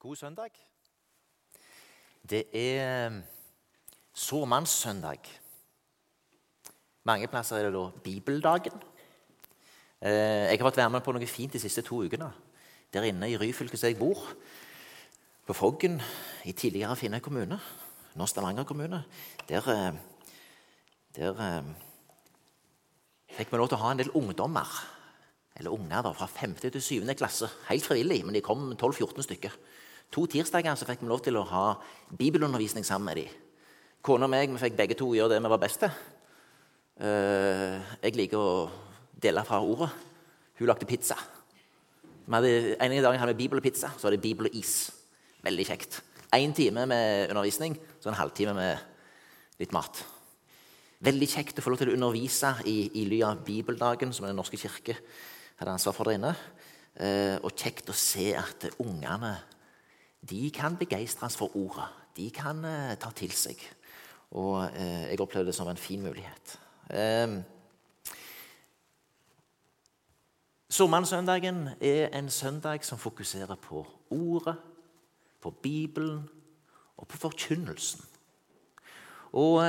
God søndag. Det er sårmannssøndag. Mange plasser er det da bibeldagen. Eh, jeg har fått være med på noe fint de siste to ukene. Der inne i Ryfylke som jeg bor, på Foggen i tidligere Finnøy kommune, nå Stavanger kommune, der, eh, der eh, fikk vi lov til å ha en del ungdommer eller unger da, fra 5. til 7. klasse. Helt frivillig, men de kom 12-14 stykker. To tirsdager så fikk vi lov til å ha bibelundervisning sammen med dem. Kona og meg vi fikk begge to gjøre det vi var best til. Eh, jeg liker å dele fra ordet. Hun lagde pizza. Hadde, en dag hadde vi bibel og pizza, så var det bibel og is. Veldig kjekt. Én time med undervisning, så en halvtime med litt mat. Veldig kjekt å få lov til å undervise i, i ly av bibeldagen, som Den norske kirke hadde ansvar for der inne. Eh, og kjekt å se at ungene de kan begeistres for ordet. De kan eh, ta til seg. Og eh, jeg opplevde det som en fin mulighet. Eh, Sommersøndagen er en søndag som fokuserer på ordet, på Bibelen og på forkynnelsen. Og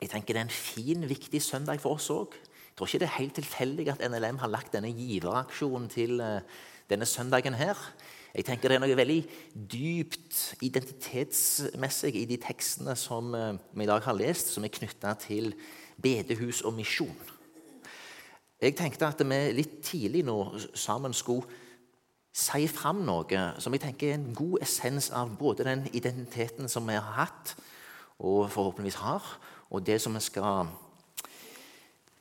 jeg tenker det er en fin, viktig søndag for oss òg. Jeg tror ikke det er helt tilfeldig at NLM har lagt denne giveraksjonen til denne søndagen her. Jeg tenker Det er noe veldig dypt identitetsmessig i de tekstene som eh, vi i dag har lest, som er knytta til bedehus og misjon. Jeg tenkte at vi litt tidlig nå sammen skulle si fram noe som jeg tenker er en god essens av både den identiteten som vi har hatt, og forhåpentligvis har, og det som vi skal,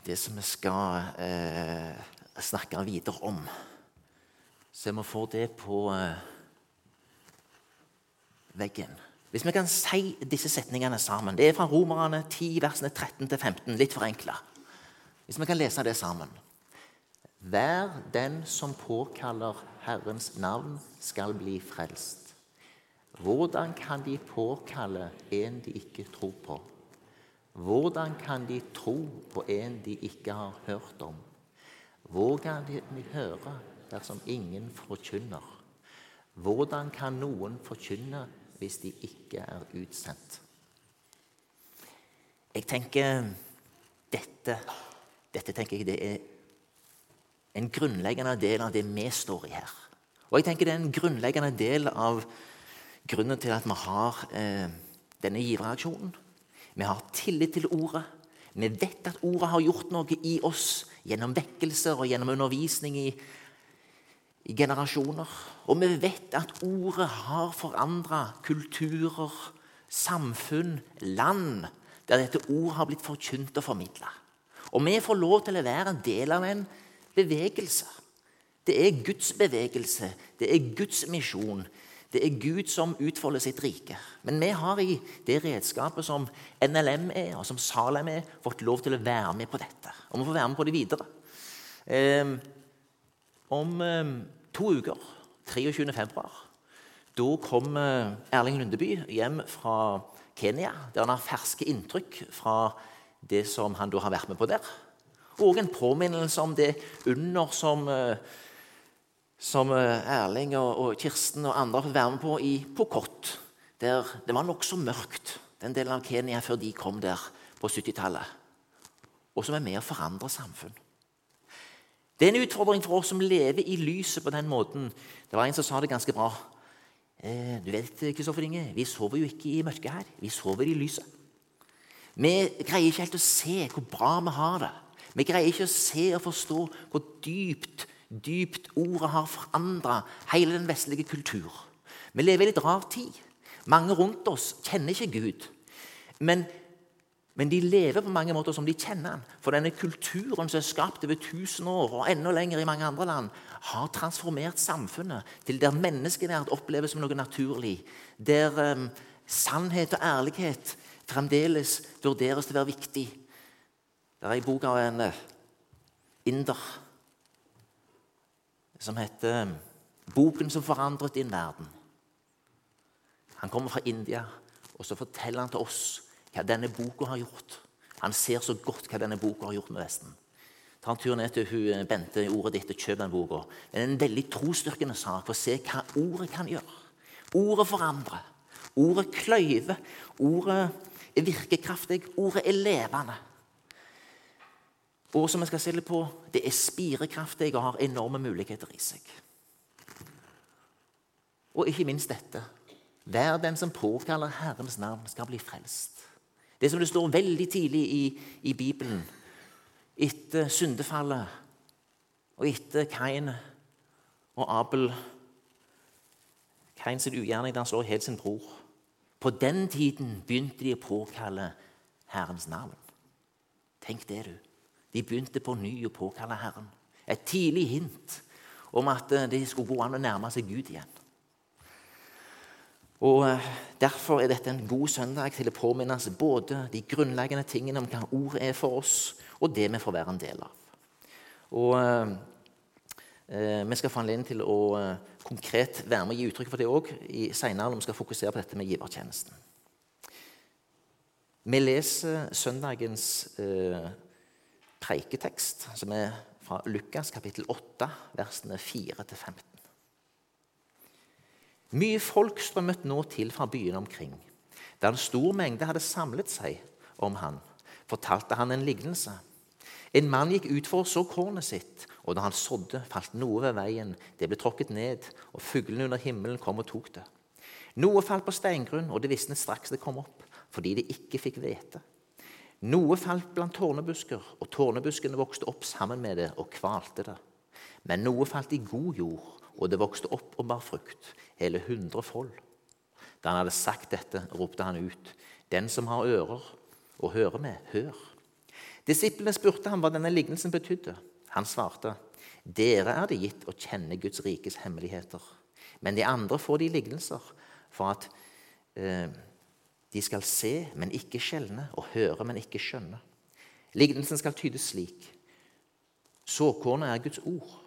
det som vi skal eh, snakke videre om. Så vi får det på uh, veggen. Hvis vi kan si disse setningene sammen Det er fra Romerne 10, versene 13-15. Litt forenkla. Hvis vi kan lese det sammen. Hver den som påkaller Herrens navn, skal bli frelst. Hvordan kan de påkalle en de ikke tror på? Hvordan kan de tro på en de ikke har hørt om? Hvor kan de høre dersom ingen forkynner? Hvordan kan noen forkynne hvis de ikke er utsendt? Jeg tenker dette, dette tenker jeg det er en grunnleggende del av det vi står i her. Og jeg tenker det er en grunnleggende del av grunnen til at vi har eh, denne giveraksjonen. Vi har tillit til ordet. Vi vet at ordet har gjort noe i oss gjennom vekkelser og gjennom undervisning i i generasjoner. Og vi vet at ordet har forandra kulturer, samfunn, land, der dette ordet har blitt forkynt og formidla. Og vi får lov til å være en del av en bevegelse. Det er Guds bevegelse, det er Guds misjon. Det er Gud som utfolder sitt rike. Men vi har i det redskapet som NLM er, og som Salem er, fått lov til å være med på dette. Og vi får være med på det videre. Eh, om eh, to uker, 23. februar, da kom eh, Erling Lundeby hjem fra Kenya, der han har ferske inntrykk fra det som han da har vært med på der. Og en påminnelse om det under som, eh, som Erling og, Kirsten og andre har fått være med på i Pokot. Der det var nokså mørkt, den delen av Kenya, før de kom der på 70-tallet. Og som er med å forandre samfunn. Det er en utfordring for oss som lever i lyset på den måten. Det var en som sa det ganske bra. Eh, du vet, Kristoffer Inge, Vi sover jo ikke i mørket her. Vi sover i lyset. Vi greier ikke helt å se hvor bra vi har det. Vi greier ikke å se og forstå hvor dypt, dypt ordet har forandra hele den vestlige kultur. Vi lever i litt rar tid. Mange rundt oss kjenner ikke Gud. Men men de lever på mange måter som de kjenner den. For denne kulturen som er skapt over 1000 år, og enda lenger i mange andre land, har transformert samfunnet til der menneskeverd oppleves som noe naturlig. Der um, sannhet og ærlighet fremdeles vurderes til å være viktig. Det er ei bok av en uh, inder som heter um, 'Boken som forandret din verden'. Han kommer fra India, og så forteller han til oss hva denne boka har gjort. Han ser så godt hva denne boka har gjort med Vesten. Ta en tur ned til hun, Bente i ordet ditt og kjøp den boka. Det er en veldig trosstyrkende sak for å se hva ordet kan gjøre. Ordet forandrer. Ordet kløyver. Ordet er virkekraftig. Ordet er levende. Og som vi skal se litt på, det er spirekraftig og har enorme muligheter i seg. Og ikke minst dette Hver den som påkaller Herrens navn, skal bli frelst. Det som det står veldig tidlig i, i Bibelen, etter syndefallet og etter Kain og Abel Kains ugjerning der han slår helt sin bror. På den tiden begynte de å påkalle Herrens navn. Tenk det, du. De begynte på ny å påkalle Herren. Et tidlig hint om at det skulle gå an å nærme seg Gud igjen. Og eh, Derfor er dette en god søndag til å påminne oss både de grunnleggende tingene om hva ord er for oss, og det vi får være en del av. Og eh, eh Vi skal få anledning til å eh, konkret være med og gi uttrykk for det òg senere når vi skal fokusere på dette med givertjenesten. Vi leser søndagens eh, preiketekst, som er fra Lukas kapittel 8, versene 4-15. Mye folk strømmet nå til fra byene omkring. Da en stor mengde hadde samlet seg om han, fortalte han en lignelse. En mann gikk ut for å så kornet sitt, og da han sådde, falt noe ved veien. Det ble tråkket ned, og fuglene under himmelen kom og tok det. Noe falt på steingrunn, og det visnet straks det kom opp, fordi det ikke fikk hvete. Noe falt blant tårnebusker, og tårnebuskene vokste opp sammen med det og kvalte det. Men noe falt i god jord, og det vokste opp og bar frukt, hele hundre fold. Da han hadde sagt dette, ropte han ut, Den som har ører å høre med, hør. Disiplene spurte ham hva denne lignelsen betydde. Han svarte, Dere er det gitt å kjenne Guds rikes hemmeligheter. Men de andre får de lignelser for at eh, de skal se, men ikke skjelne, og høre, men ikke skjønne. Lignelsen skal tydes slik. Såkornet er Guds ord.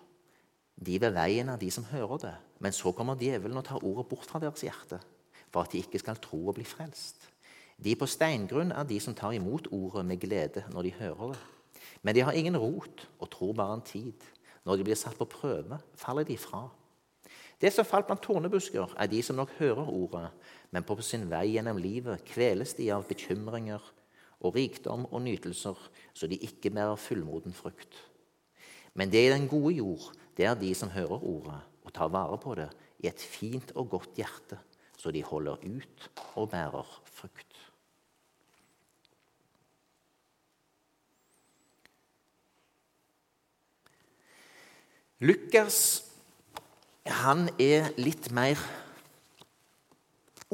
De ved veien er de som hører det, men så kommer djevelen og tar ordet bort fra deres hjerte, for at de ikke skal tro og bli frelst. De på steingrunn er de som tar imot ordet med glede når de hører det. Men de har ingen rot og tror bare en tid. Når de blir satt på prøve, faller de fra. Det som falt blant tornebusker, er de som nok hører ordet, men på sin vei gjennom livet kveles de av bekymringer og rikdom og nytelser, så de ikke bærer fullmoden frukt. Men det i den gode jord, det er de som hører ordet og tar vare på det i et fint og godt hjerte, så de holder ut og bærer frukt. Lukas han er litt mer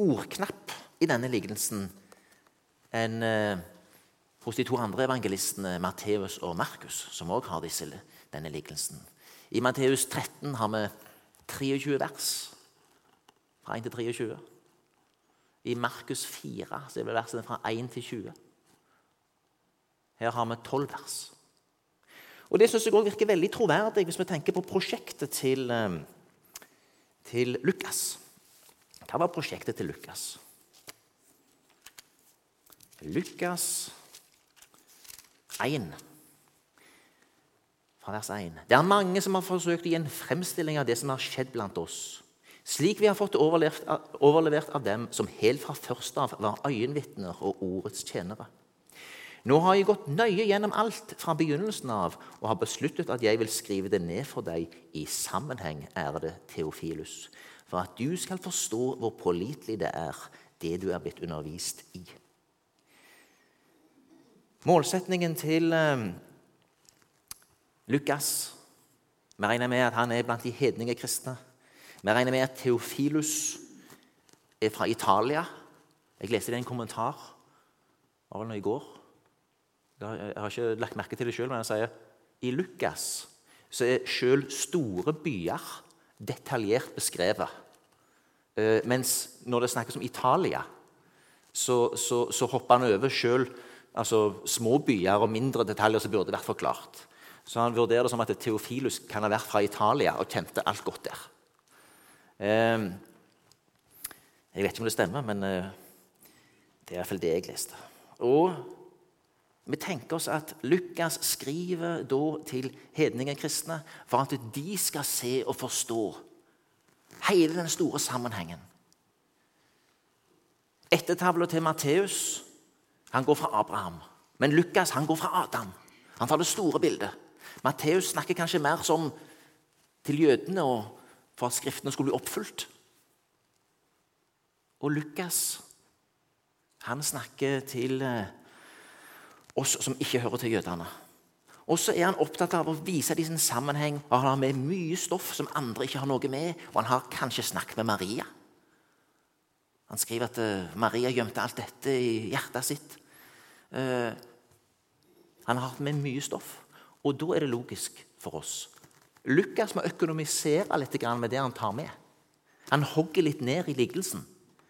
ordknapp i denne lignelsen enn eh, hos de to andre evangelistene, Matteus og Markus, som òg har disse, denne lignelsen. I Matteus 13 har vi 23 vers, fra 1 til 23. I Markus 4 så er det versene fra 1 til 20. Her har vi 12 vers. Og Det synes jeg også virker veldig troverdig hvis vi tenker på prosjektet til, eh, til Lukas. Hva var prosjektet til Lukas? Lukas 1, fra vers 1. Det er mange som har forsøkt å gi en fremstilling av det som har skjedd blant oss, slik vi har fått overlevert, overlevert av dem som helt fra først av var øyenvitner og ordets tjenere. Nå har jeg gått nøye gjennom alt fra begynnelsen av og har besluttet at jeg vil skrive det ned for deg i sammenheng, ærede Theofilus, for at du skal forstå hvor pålitelig det er, det du er blitt undervist i. Målsetningen til eh, Lukas Vi regner med at han er blant de hedninge kristne. Vi regner med at Theofilus er fra Italia. Jeg leste det i en kommentar var nå i går. Jeg har ikke lagt merke til det sjøl, men han sier i Lukas så er sjøl store byer detaljert beskrevet. Uh, mens når det snakkes om Italia, så, så, så hopper han over sjøl altså, små byer og mindre detaljer som burde vært forklart. Så han vurderer det som at Theofilus kan ha vært fra Italia og kjente alt godt der. Uh, jeg vet ikke om det stemmer, men uh, det er iallfall det jeg leste. Og vi tenker oss at Lukas skriver da til hedningekristne for at de skal se og forstå hele den store sammenhengen. Ettertavla til Matteus han går fra Abraham. Men Lukas han går fra Adam. Han tar det store bildet. Matteus snakker kanskje mer som til jødene og for at Skriftene skulle bli oppfylt. Og Lukas han snakker til eh, oss som ikke hører til jødene. Og så er han opptatt av å vise dem sin sammenheng. og Han har med mye stoff som andre ikke har noe med. Og han har kanskje snakket med Maria. Han skriver at uh, Maria gjemte alt dette i hjertet sitt. Uh, han har hatt med mye stoff. Og da er det logisk for oss. Lukas må økonomisere litt med det han tar med. Han hogger litt ned i liggelsen.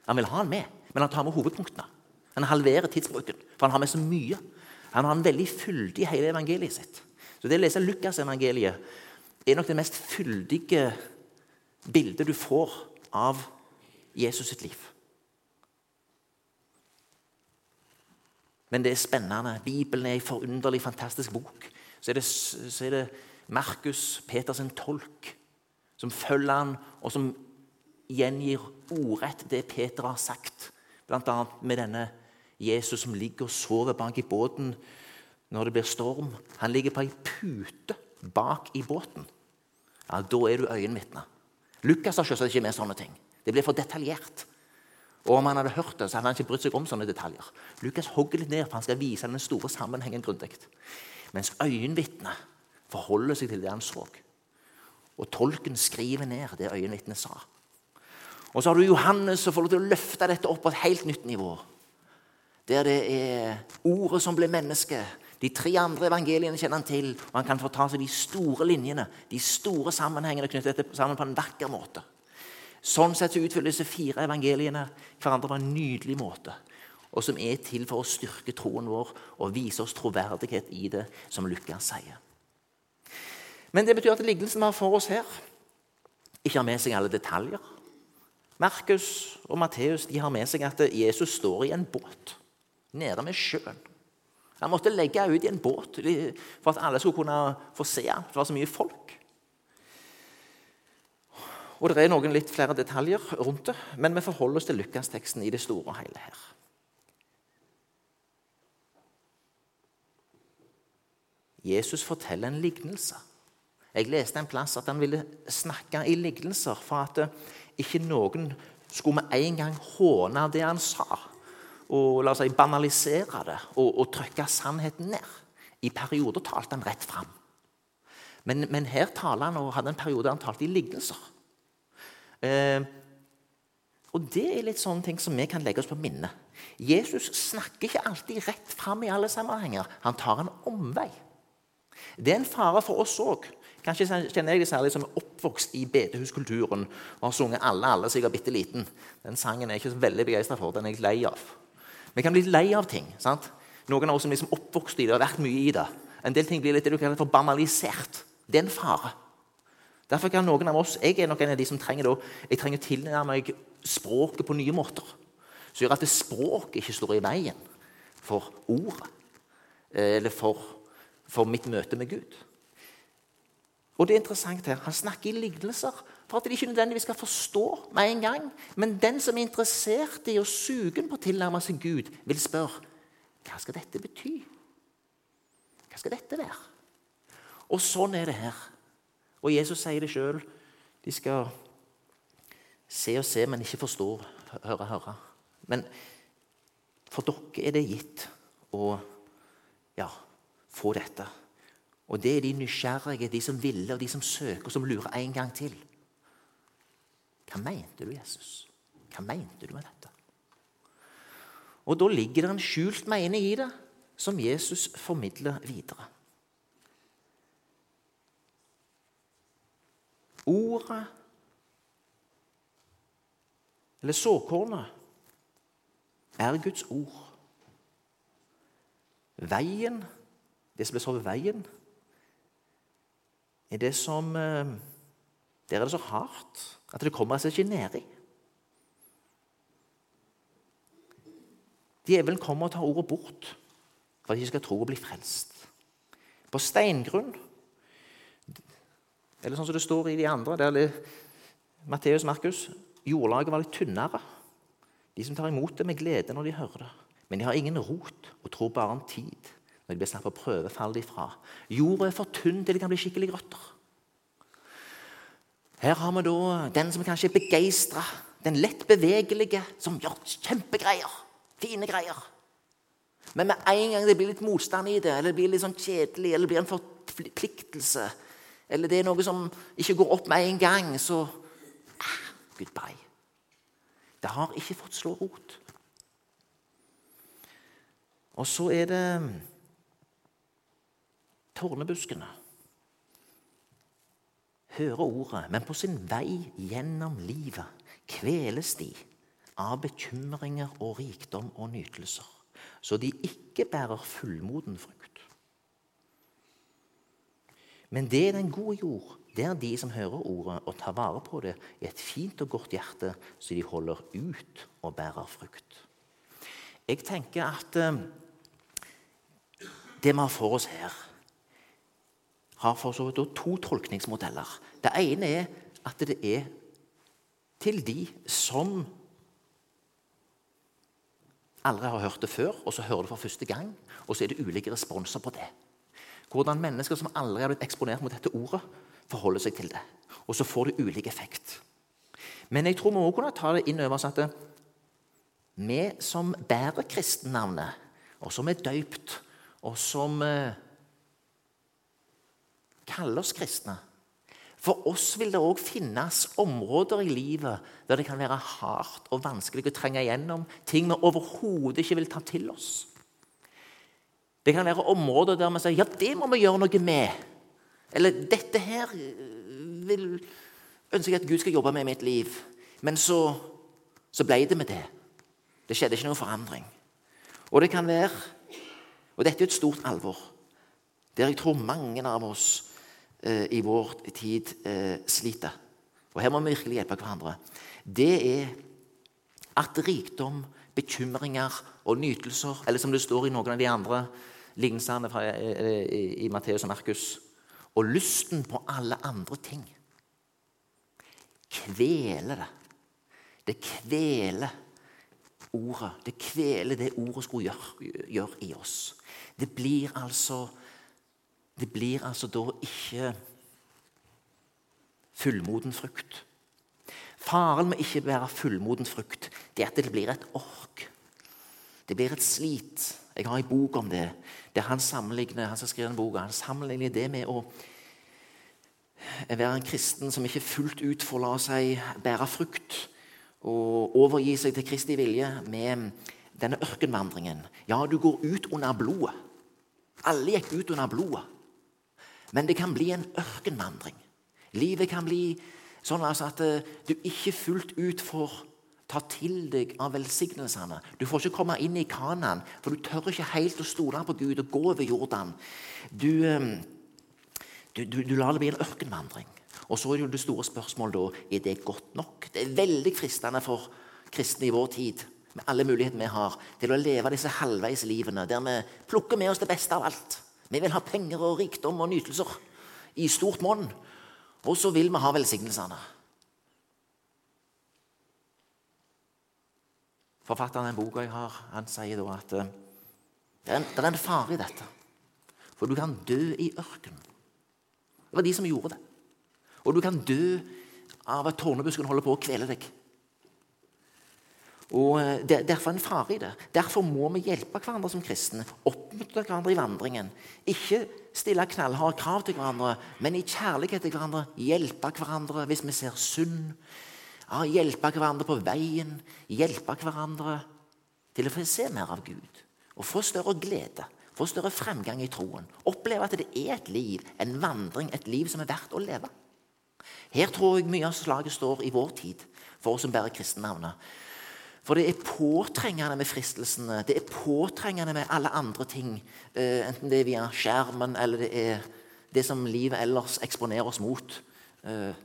Han vil ha han med, men han tar med hovedpunktene. Han halverer tidsbruken, for han har med så mye. Han har en veldig fyldig hele evangeliet sitt. Så Det å lese Lukas-evangeliet er nok det mest fyldige bildet du får av Jesus sitt liv. Men det er spennende. Bibelen er en forunderlig, fantastisk bok. Så er det, så er det Markus, Peters tolk, som følger han, og som gjengir ordrett det Peter har sagt. Bl.a. med denne Jesus som ligger og sover bak i båten når det blir storm. Han ligger på ei pute bak i båten. Ja, Da er du øyenvitne. Lukas har selvsagt ikke med sånne ting. Det blir for detaljert. Og Om han hadde hørt det, så hadde han ikke brydd seg om sånne detaljer. Lukas hogger litt ned, for han skal vise den store sammenhengen grundig. Mens øyenvitnet forholder seg til det han så. Og tolken skriver ned det øyenvitnet sa. Og så har du Johannes som får lov til å løfte dette opp på et helt nytt nivå. Der det er ordet som ble menneske. De tre andre evangeliene kjenner han til. og Han kan få ta seg de store linjene, de store sammenhengene knyttet dette sammen på en vakker måte. Sånn sett så utfyller disse fire evangeliene hverandre på en nydelig måte. Og som er til for å styrke troen vår og vise oss troverdighet i det, som Lukas sier. Men det betyr at lignelsen vi har for oss her, ikke har med seg alle detaljer. Markus og Matteus har med seg at Jesus står i en båt nede med sjøen. Han måtte legge ut i en båt for at alle skulle kunne få se ham. Det var så mye folk. Og Det er noen litt flere detaljer rundt det, men vi forholder oss til Lukas-teksten i det store og hele her. Jesus forteller en lignelse. Jeg leste en plass at han ville snakke i lignelser for at ikke noen skulle med en gang håne det han sa og la oss si, banalisere det og, og trykke sannheten ned. I perioder talte han rett fram. Men, men, her taler han og hadde en periode han talte i lignelser. Eh, og Det er litt sånne ting som vi kan legge oss på minnet. Jesus snakker ikke alltid rett fram i alle sammenhenger. Han tar en omvei. Det er en fare for oss òg. Kanskje kjenner jeg det særlig som er oppvokst i bedehuskulturen og har sunget 'Alle, alle' siden jeg var bitte liten. Den sangen er jeg ikke så veldig begeistra for. Den er jeg lei av. Vi kan bli lei av ting. sant? Noen av oss som liksom oppvokst i det, har vært mye i det. En del ting blir litt det du kaller for banalisert. Det er en fare. Derfor kan noen av oss, Jeg er nok en av de som trenger det, jeg trenger å tilnærme meg språket på nye måter. Som gjør at språket ikke står i veien for ordet. Eller for, for mitt møte med Gud. Og det er interessant her, Han snakker i lignelser for at de ikke nødvendigvis skal forstå med en gang. Men den som er interessert i og sugen på å tilnærme seg Gud, vil spørre hva skal dette bety? Hva skal dette være? Og sånn er det her. Og Jesus sier det sjøl. De skal se og se, men ikke forstå, høre, høre. Men for dere er det gitt å ja, få dette. Og det er de nysgjerrige, de som ville, og de som søker, som lurer en gang til. Hva mente du, Jesus? Hva mente du med dette? Og Da ligger det en skjult mening i det, som Jesus formidler videre. Ordet, eller såkornet, er Guds ord. Veien, det som er så ved veien, er det som eh, Der er det så hardt at det kommer seg ikke nedi. Djevelen kommer og tar ordet bort for at de skal tro og bli frelst. På steingrunn, eller sånn som det står i de andre der Matteus Markus, jordlaget var litt tynnere. De som tar imot det med glede når de hører det. Men de har ingen rot og tror bare om tid. Når de blir satt på prøve, faller de fra. Jorda er for tynn til det kan bli skikkelig røtter. Her har vi da den som kanskje er begeistra, den lett bevegelige, som gjør kjempegreier. Fine greier. Men med en gang det blir litt motstand i det, eller det blir litt sånn kjedelig, eller det blir en forpliktelse, eller det er noe som ikke går opp med en gang, så ah, Goodbye. Det har ikke fått slå rot. Og så er det tårnebuskene. Hører ordet, men på sin vei gjennom livet kveles de av bekymringer og rikdom og nytelser, så de ikke bærer fullmoden frukt. Men det er den gode jord. Det er de som hører ordet og tar vare på det i et fint og godt hjerte, så de holder ut og bærer frukt. Jeg tenker at eh, det vi har for oss her, har for så vidt to tolkningsmodeller. Det ene er at det er til de som aldri har hørt det før, og så hører det for første gang. Og så er det ulike responser på det. Hvordan mennesker som aldri har blitt eksponert mot dette ordet, forholder seg til det. Og så får det ulik effekt. Men jeg tror vi må kunne ta det inn over oss at vi som bærer kristennavnet, og som er døypt, og som eh, kaller oss kristne For oss vil det òg finnes områder i livet der det kan være hardt og vanskelig å trenge igjennom. Ting vi overhodet ikke vil ta til oss. Det kan være områder der vi sier ja, det må vi gjøre noe med. Eller dette her vil, ønsker jeg at Gud skal jobbe med i mitt liv. Men så, så ble det med det. Det skjedde ikke noen forandring. Og det kan være Og dette er et stort alvor, der jeg tror mange av oss i vår tid eh, sliter. Og her må vi virkelig hjelpe hverandre. Det er at rikdom, bekymringer og nytelser, eller som det står i noen av de andre lignelsene eh, i, Matteus og Markus, og lysten på alle andre ting kveler det. Det kveler ordet. Det kveler det ordet skulle gjøre, gjøre i oss. Det blir altså Det blir altså da ikke fullmoden frukt. Faren med ikke være fullmoden frukt det er at det blir et ork. Det blir et slit. Jeg har en bok om det, det han sammenligner han som skriver en bok, han sammenligner det med å være en kristen som ikke fullt ut får la seg bære frukt og overgi seg til Kristi vilje med denne ørkenvandringen. Ja, du går ut under blodet. Alle gikk ut under blodet. Men det kan bli en ørkenvandring. Livet kan bli sånn altså at eh, du ikke fullt ut får ta til deg av velsignelsene. Du får ikke komme inn i Kanan, for du tør ikke helt å stole på Gud og gå over Jordan. Du, eh, du, du, du lar det bli en ørkenvandring. Og så er jo det store spørsmålet da er det godt nok. Det er veldig fristende for kristne i vår tid med alle muligheter vi har, til å leve disse halvveislivene der vi plukker med oss det beste av alt. Vi vil ha penger og rikdom og nytelser i stort monn. Og så vil vi ha velsignelsene. Forfatteren av den boka jeg har, han sier da at eh, det er, en, fare i dette. For du kan dø i ørkenen. Det var de som gjorde det. Og du kan dø av at tårnebusken holder på å kvele deg. Og eh, det, Derfor er en fare i det. Derfor må vi hjelpe hverandre som kristne. Oppmuntre hverandre i vandringen. Ikke stille knallharde krav til hverandre, men i kjærlighet til hverandre hjelpe hverandre hvis vi ser synd. Ja, hjelpe hverandre på veien. Hjelpe hverandre til å få se mer av Gud. Og få større glede få større fremgang i troen. Oppleve at det er et liv, en vandring, et liv som er verdt å leve. Her tror jeg mye av slaget står i vår tid, for oss som bærer kristennavnet. For det er påtrengende med fristelsene, det er påtrengende med alle andre ting. Eh, enten det er via skjermen, eller det er det som livet ellers eksponerer oss mot. Eh,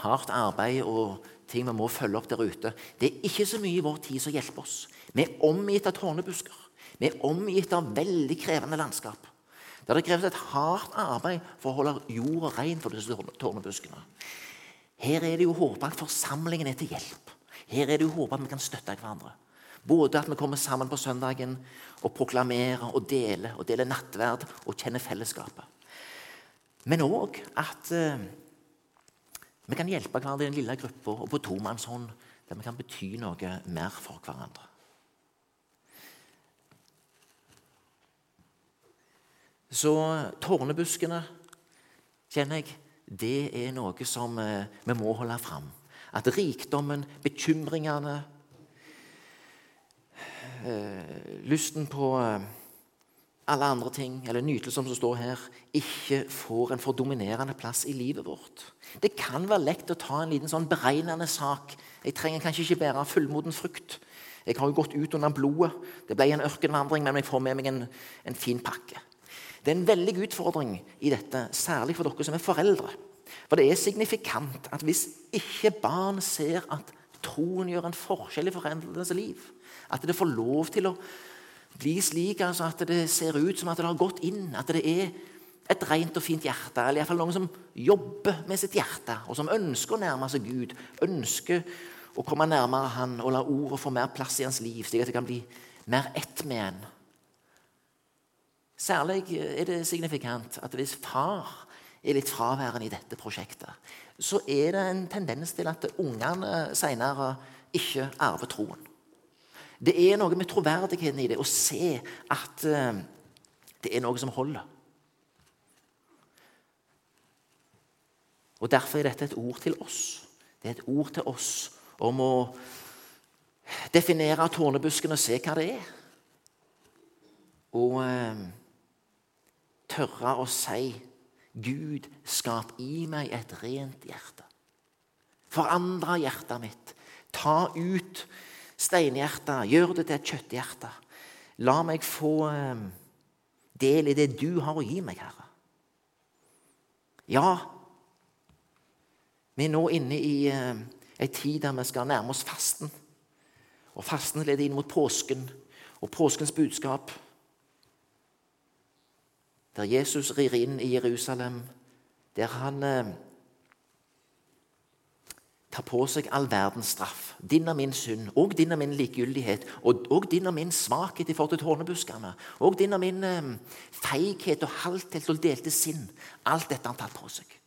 hardt arbeid og ting vi må følge opp der ute. Det er ikke så mye i vår tid som hjelper oss. Vi er omgitt av tårnebusker. Vi er omgitt av veldig krevende landskap. Der det kreves et hardt arbeid for å holde jorda ren for disse tårnebuskene. Her er det jo håpet at forsamlingen er til hjelp. Her er det jo håp at vi kan støtte hverandre. Både at vi kommer sammen på søndagen og proklamerer og deler og deler nattverd og kjenner fellesskapet. Men òg at eh, vi kan hjelpe hverandre i den lille gruppa og på tomannshånd, der vi kan bety noe mer for hverandre. Så tårnebuskene, kjenner jeg, det er noe som eh, vi må holde fram. At rikdommen, bekymringene, eh, lysten på eh, alle andre ting, eller nytelsen som står her, ikke får en for dominerende plass i livet vårt. Det kan være lett å ta en liten sånn beregnende sak. Jeg trenger kanskje ikke bære fullmoden frukt. Jeg har jo gått ut under blodet. Det ble en ørkenvandring, men jeg får med meg en, en fin pakke. Det er en veldig utfordring i dette, særlig for dere som er foreldre. For det er signifikant at hvis ikke barn ser at troen gjør en forskjell i foreldrenes liv, at det får lov til å bli slik altså, at det ser ut som at det har gått inn, at det er et rent og fint hjerte, eller iallfall noen som jobber med sitt hjerte, og som ønsker å nærme seg Gud, ønsker å komme nærmere Han og la ordet få mer plass i hans liv, slik at det kan bli mer ett med en. Særlig er det signifikant at hvis far er litt fraværende i dette prosjektet, så er det en tendens til at ungene senere ikke arver troen. Det er noe med troverdigheten i det å se at uh, det er noe som holder. Og Derfor er dette et ord til oss. Det er et ord til oss om å definere tårnebusken og se hva det er. Og uh, tørre å si Gud, skap i meg et rent hjerte. Forandre hjertet mitt. Ta ut steinhjertet. gjør det til et kjøtthjerte. La meg få eh, del i det du har å gi meg, Herre. Ja, vi er nå inne i ei tid der vi skal nærme oss fasten. Og fasten leder inn mot påsken og påskens budskap. Der Jesus rir inn i Jerusalem, der han eh, tar på seg all verdens straff. Din og min synd, og din og min likegyldighet, og, og din og min svakhet i forhold til tårnebuskene, og din og min eh, feighet og halthet og delte sinn. Alt dette har han tatt på seg.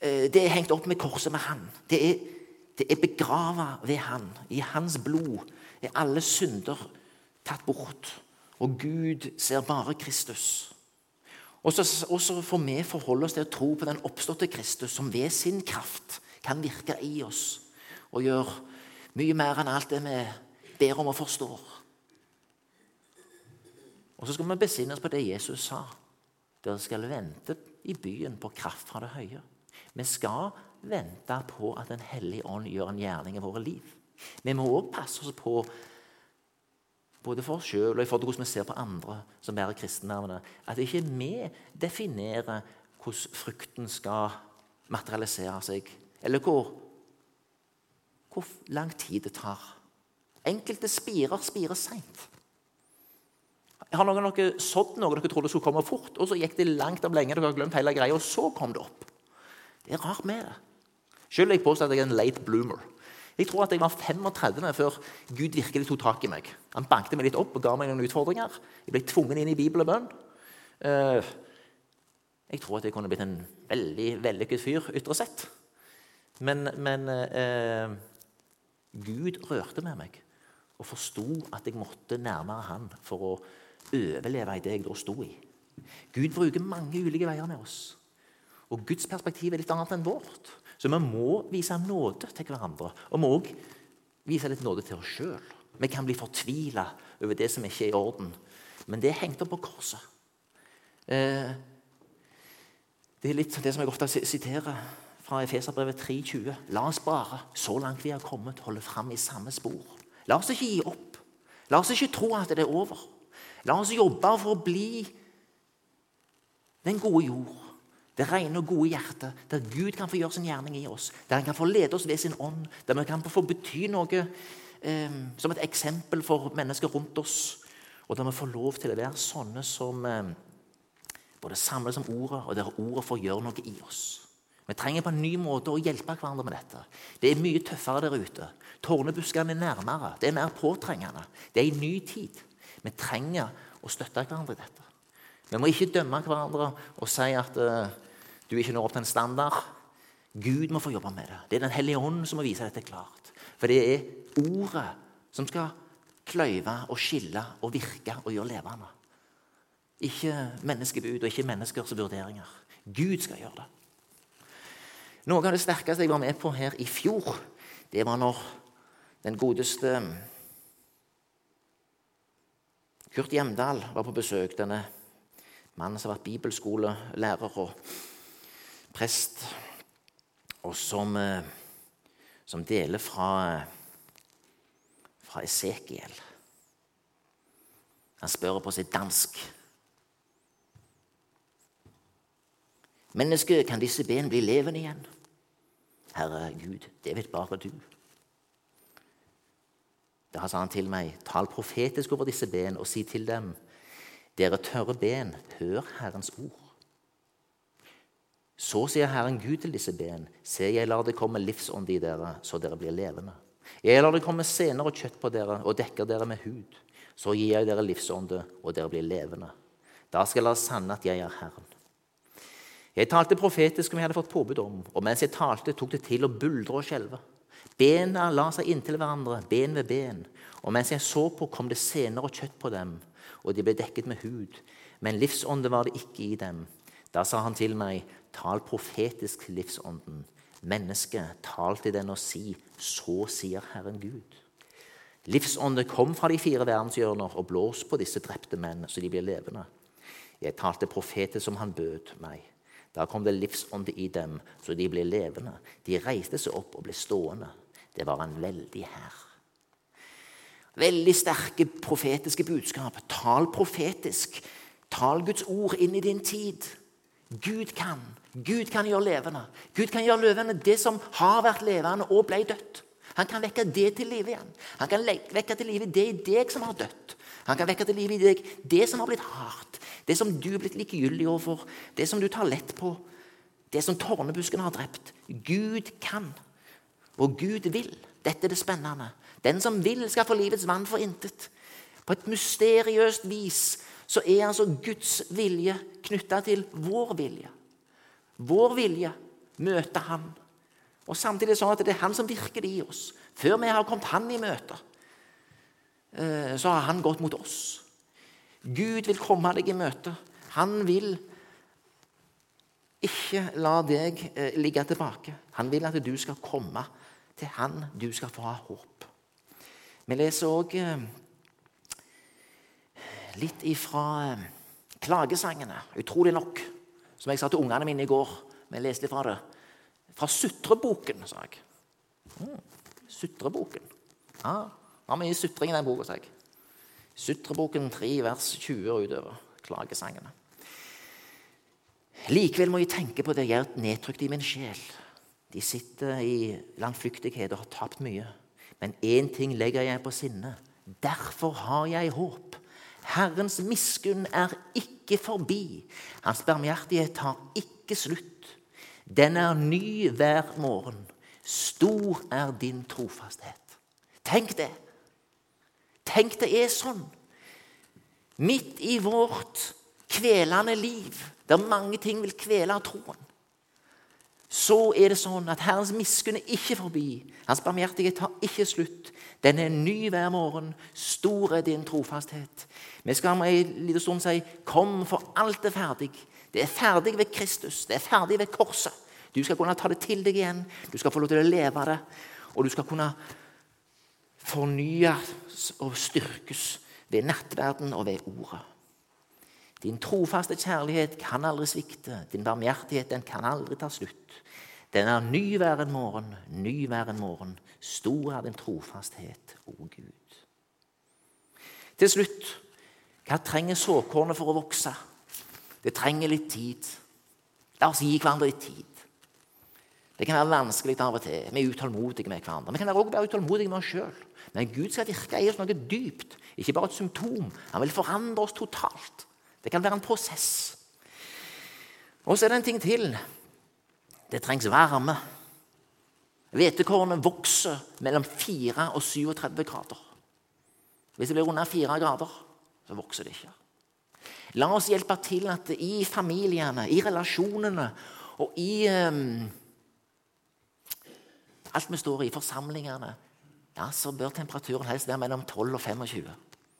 Eh, det er hengt opp med korset med han. Det er, det er begrava ved han. I hans blod er alle synder tatt bort. Og Gud ser bare Kristus. Og så, får vi forholde oss til å tro på den oppståtte Kristus, som ved sin kraft kan virke i oss og gjøre mye mer enn alt det vi ber om og forstår. Og så skal vi besinne oss på det Jesus sa. Dere skal vente i byen på kraft fra det høye. Vi skal vente på at Den hellige ånd gjør en gjerning i våre liv. Vi må òg passe oss på, både for oss sjøl og i forhold til hvordan vi ser på andre som bærer kristennervene, at ikke vi definerer hvordan frukten skal materialisere seg eller hvor, hvor lang tid det tar. Enkelte spirer spirer seint. Har noen dere sådd noe dere trodde skulle komme fort, og så gikk det langt om lenge, dere har glemt hele greia, og så kom det opp? Det er rart med det. Selv jeg påstår at jeg er en late bloomer. Jeg tror at jeg var 35 før Gud virkelig tok tak i meg. Han bankte meg litt opp og ga meg noen utfordringer. Jeg ble tvunget inn i Bibel og bønn. Eh, jeg tror at jeg kunne blitt en veldig vellykket fyr ytre sett. Men, men eh, Gud rørte med meg og forsto at jeg måtte nærmere Han for å overleve i det jeg da sto i. Gud bruker mange ulike veier med oss. Og Guds perspektiv er litt annet enn vårt. Så vi må vise nåde til hverandre. Og vi må òg vise litt nåde til oss sjøl. Vi kan bli fortvila over det som ikke er i orden. Men det er hengt opp på korset. Eh, det er litt det som jeg ofte siterer fra Efeserbrevet 3,20. La oss bare, så langt vi har kommet, holde fram i samme spor. La oss ikke gi opp. La oss ikke tro at det er over. La oss jobbe for å bli den gode jord, det rene og gode hjertet, der Gud kan få gjøre sin gjerning i oss, der han kan få lede oss ved sin ånd, der vi kan få bety noe eh, som et eksempel for mennesker rundt oss, og der vi får lov til å være sånne som eh, både samles om ordet, og der ordet får gjøre noe i oss. Vi trenger på en ny måte å hjelpe hverandre med dette. Det er mye tøffere der ute. Tårnebuskene er nærmere. Det er mer påtrengende. Det er en ny tid. Vi trenger å støtte hverandre i dette. Vi må ikke dømme hverandre og si at du ikke når opp til en standard. Gud må få jobbe med det. Det er Den hellige ånd som må vise dette klart. For det er ordet som skal kløyve og skille og virke og gjøre levende. Ikke menneskebud og ikke menneskers vurderinger. Gud skal gjøre det. Noe av det sterkeste jeg var med på her i fjor, det var når den godeste Kurt Hjemdal var på besøk. Denne mannen som har vært bibelskolelærer og prest, og som, eh, som deler fra, fra Esekiel. Han spør på sitt dansk. Menneske, kan disse ben bli levende igjen? Herre Gud, det vet bare du. Da sa han til meg, tal profetisk over disse ben og si til dem, dere tørre ben, hør Herrens ord. Så sier Herren Gud til disse ben, se, jeg lar det komme livsånd i dere, så dere blir levende. Jeg lar det komme sener og kjøtt på dere og dekker dere med hud. Så gir jeg dere livsånde, og dere blir levende. Da skal dere sanne at jeg er Herren. Jeg talte profetisk som jeg hadde fått påbud om, og mens jeg talte, tok det til å buldre og skjelve. Bena la seg inntil hverandre, ben ved ben, og mens jeg så på, kom det sener og kjøtt på dem, og de ble dekket med hud, men livsånde var det ikke i dem. Da sa han til meg, tal profetisk til livsånden. Menneske, tal til den og si, så sier Herren Gud. Livsånde kom fra de fire verdenshjørner og blås på disse drepte menn, så de blir levende. Jeg talte profetet som han bød meg. Da kom det livsånde i dem, så de ble levende. De reiste seg opp og ble stående. Det var en veldig hær. Veldig sterke profetiske budskap. Tal profetisk. Tal Guds ord inn i din tid. Gud kan. Gud kan gjøre levende. Gud kan gjøre levende det som har vært levende og ble dødt. Han kan vekke det til live igjen. Han kan vekke til live det i deg som har dødt. Han kan vekke til live i deg det som har blitt hardt, det som du er blitt likegyldig overfor, det som du tar lett på, det som tårnebusken har drept. Gud kan, og Gud vil. Dette er det spennende. Den som vil, skal få livets vann for intet. På et mysteriøst vis så er altså Guds vilje knytta til vår vilje. Vår vilje møter Han. Og Samtidig sånn at det er Han som virker i oss. Før vi har kommet Han i møte, eh, så har Han gått mot oss. Gud vil komme deg i møte. Han vil ikke la deg eh, ligge tilbake. Han vil at du skal komme til Han. Du skal få ha håp. Vi leser òg litt ifra eh, klagesangene, utrolig nok. Som jeg sa til ungene mine i går. Vi leste fra det. Fra Sutreboken, sa jeg. Mm, sutreboken. Ja, det var mye sutring i den boka, sa jeg. Sutreboken 3, vers 20 og utover. Klagesangene. Likevel må jeg tenke på det jeg er nedtrykt i min sjel. De sitter i landflyktighet og har tapt mye. Men én ting legger jeg på sinne. Derfor har jeg håp. Herrens miskunn er ikke forbi. Hans barmhjertighet tar ikke slutt. Den er ny hver morgen. Stor er din trofasthet. Tenk det. Tenk det er sånn. Midt i vårt kvelende liv, der mange ting vil kvele troen, så er det sånn at Herrens miskunn er ikke forbi. Hans barmhjertighet tar ikke slutt. Den er ny hver morgen. Stor er din trofasthet. Vi skal om en liten stund si 'Kom, for alt er ferdig'. Det er ferdig ved Kristus. Det er ferdig ved korset. Du skal kunne ta det til deg igjen. Du skal få lov til å leve det. Og du skal kunne fornyes og styrkes ved nattverden og ved ordet. Din trofaste kjærlighet kan aldri svikte. Din barmhjertighet den kan aldri ta slutt. Den er ny hver en morgen, ny hver en morgen. Stor er din trofasthet, o Gud. Til slutt hva trenger såkornet for å vokse? Det trenger litt tid. La oss gi hverandre litt tid. Det kan være vanskelig av og til. Vi er utålmodige med hverandre. Vi kan også være utålmodige med oss sjøl. Men Gud skal virke i oss noe dypt, ikke bare et symptom. Han vil forandre oss totalt. Det kan være en prosess. Og så er det en ting til. Det trengs varme. Hvetekornet vokser mellom 4 og 37 grader. Hvis det blir under 4 grader, så vokser det ikke. La oss hjelpe til at i familiene, i relasjonene og i um, alt vi står i, forsamlingene, ja, så bør temperaturen helst være mellom 12 og 25.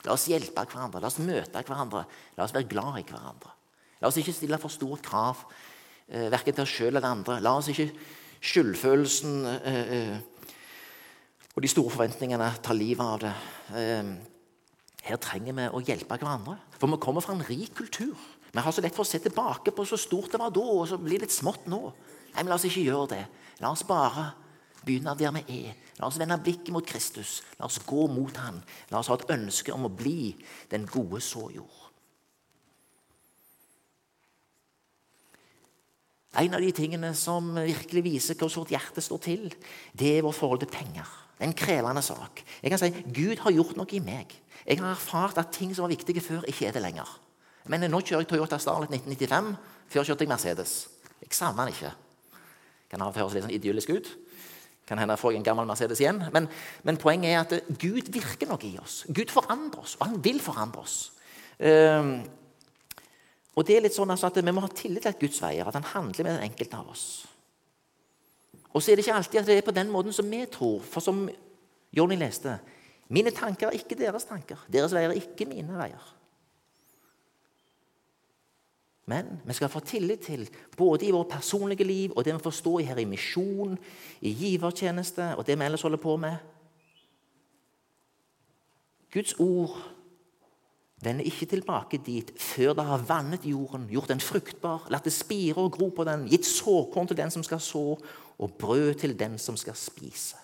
La oss hjelpe hverandre, la oss møte hverandre, la oss være glad i hverandre. La oss ikke stille for store krav, eh, verken til oss sjøl eller andre. La oss ikke skyldfølelsen eh, eh, og de store forventningene ta livet av det. Eh, her trenger vi å hjelpe hverandre. For vi kommer fra en rik kultur. Vi har så lett for å se tilbake på så stort det var da, og så blir det litt smått nå. Nei, men La oss ikke gjøre det. La oss bare begynne der vi er. La oss vende blikket mot Kristus. La oss gå mot Han. La oss ha et ønske om å bli den gode såjord. En av de tingene som virkelig viser hvordan vårt hjerte står til, det er vårt forhold til penger. Det er en krevende sak. Jeg kan si Gud har gjort noe i meg. Jeg har erfart at ting som var viktige før, ikke er det lenger. Men Nå kjører jeg Toyota Starlet 1995. Før kjørte jeg Mercedes. Jeg savner den ikke. Kan høres litt sånn idyllisk ut. Kan hende jeg en gammel Mercedes igjen. Men, men, poenget er at Gud virker noe i oss. Gud forandrer oss, og han vil forandre oss. Um, og det er litt sånn altså at Vi må ha tillit til at Guds veier, at han handler med den enkelte av oss. Og så er det ikke alltid at det er på den måten som vi tror. For som Jonny leste Mine tanker er ikke deres tanker. Deres veier er ikke mine veier. Men vi skal få tillit til, både i vårt personlige liv og det vi forstår her i misjon, i givertjeneste og det vi ellers holder på med Guds ord vender ikke tilbake dit før det har vannet jorden, gjort den fruktbar, latt det spire og gro på den, gitt såkorn til den som skal så, og brød til den som skal spise.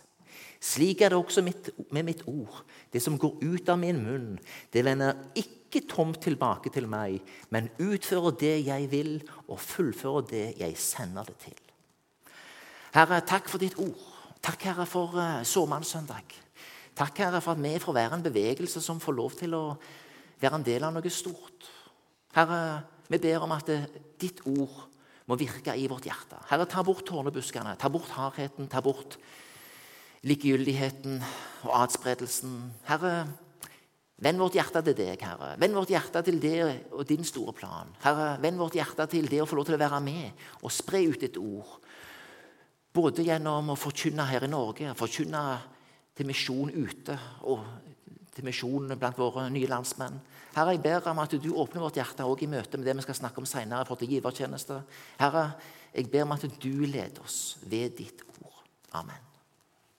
Slik er det også med mitt ord. Det som går ut av min munn, det vender ikke tomt tilbake til meg, men utfører det jeg vil, og fullfører det jeg sender det til. Herre, takk for ditt ord. Takk, Herre, for uh, såmannssøndag. Takk, Herre, for at vi får være en bevegelse som får lov til å være en del av noe stort. Herre, vi ber om at ditt ord må virke i vårt hjerte. Herre, ta bort tårnebuskene, ta bort hardheten, ta bort likegyldigheten og adspredelsen. Herre, vend vårt hjerte til deg, Herre. Vend vårt hjerte til det og din store plan. Herre, vend vårt hjerte til det å få lov til å være med og spre ut ditt ord. Både gjennom å forkynne her i Norge, forkynne til misjon ute og til misjon blant våre nye landsmenn. Herre, jeg ber om at du åpner vårt hjerte også i møte med det vi skal snakke om senere. for til givertjeneste. Herre, jeg ber om at du leder oss ved ditt ord. Amen.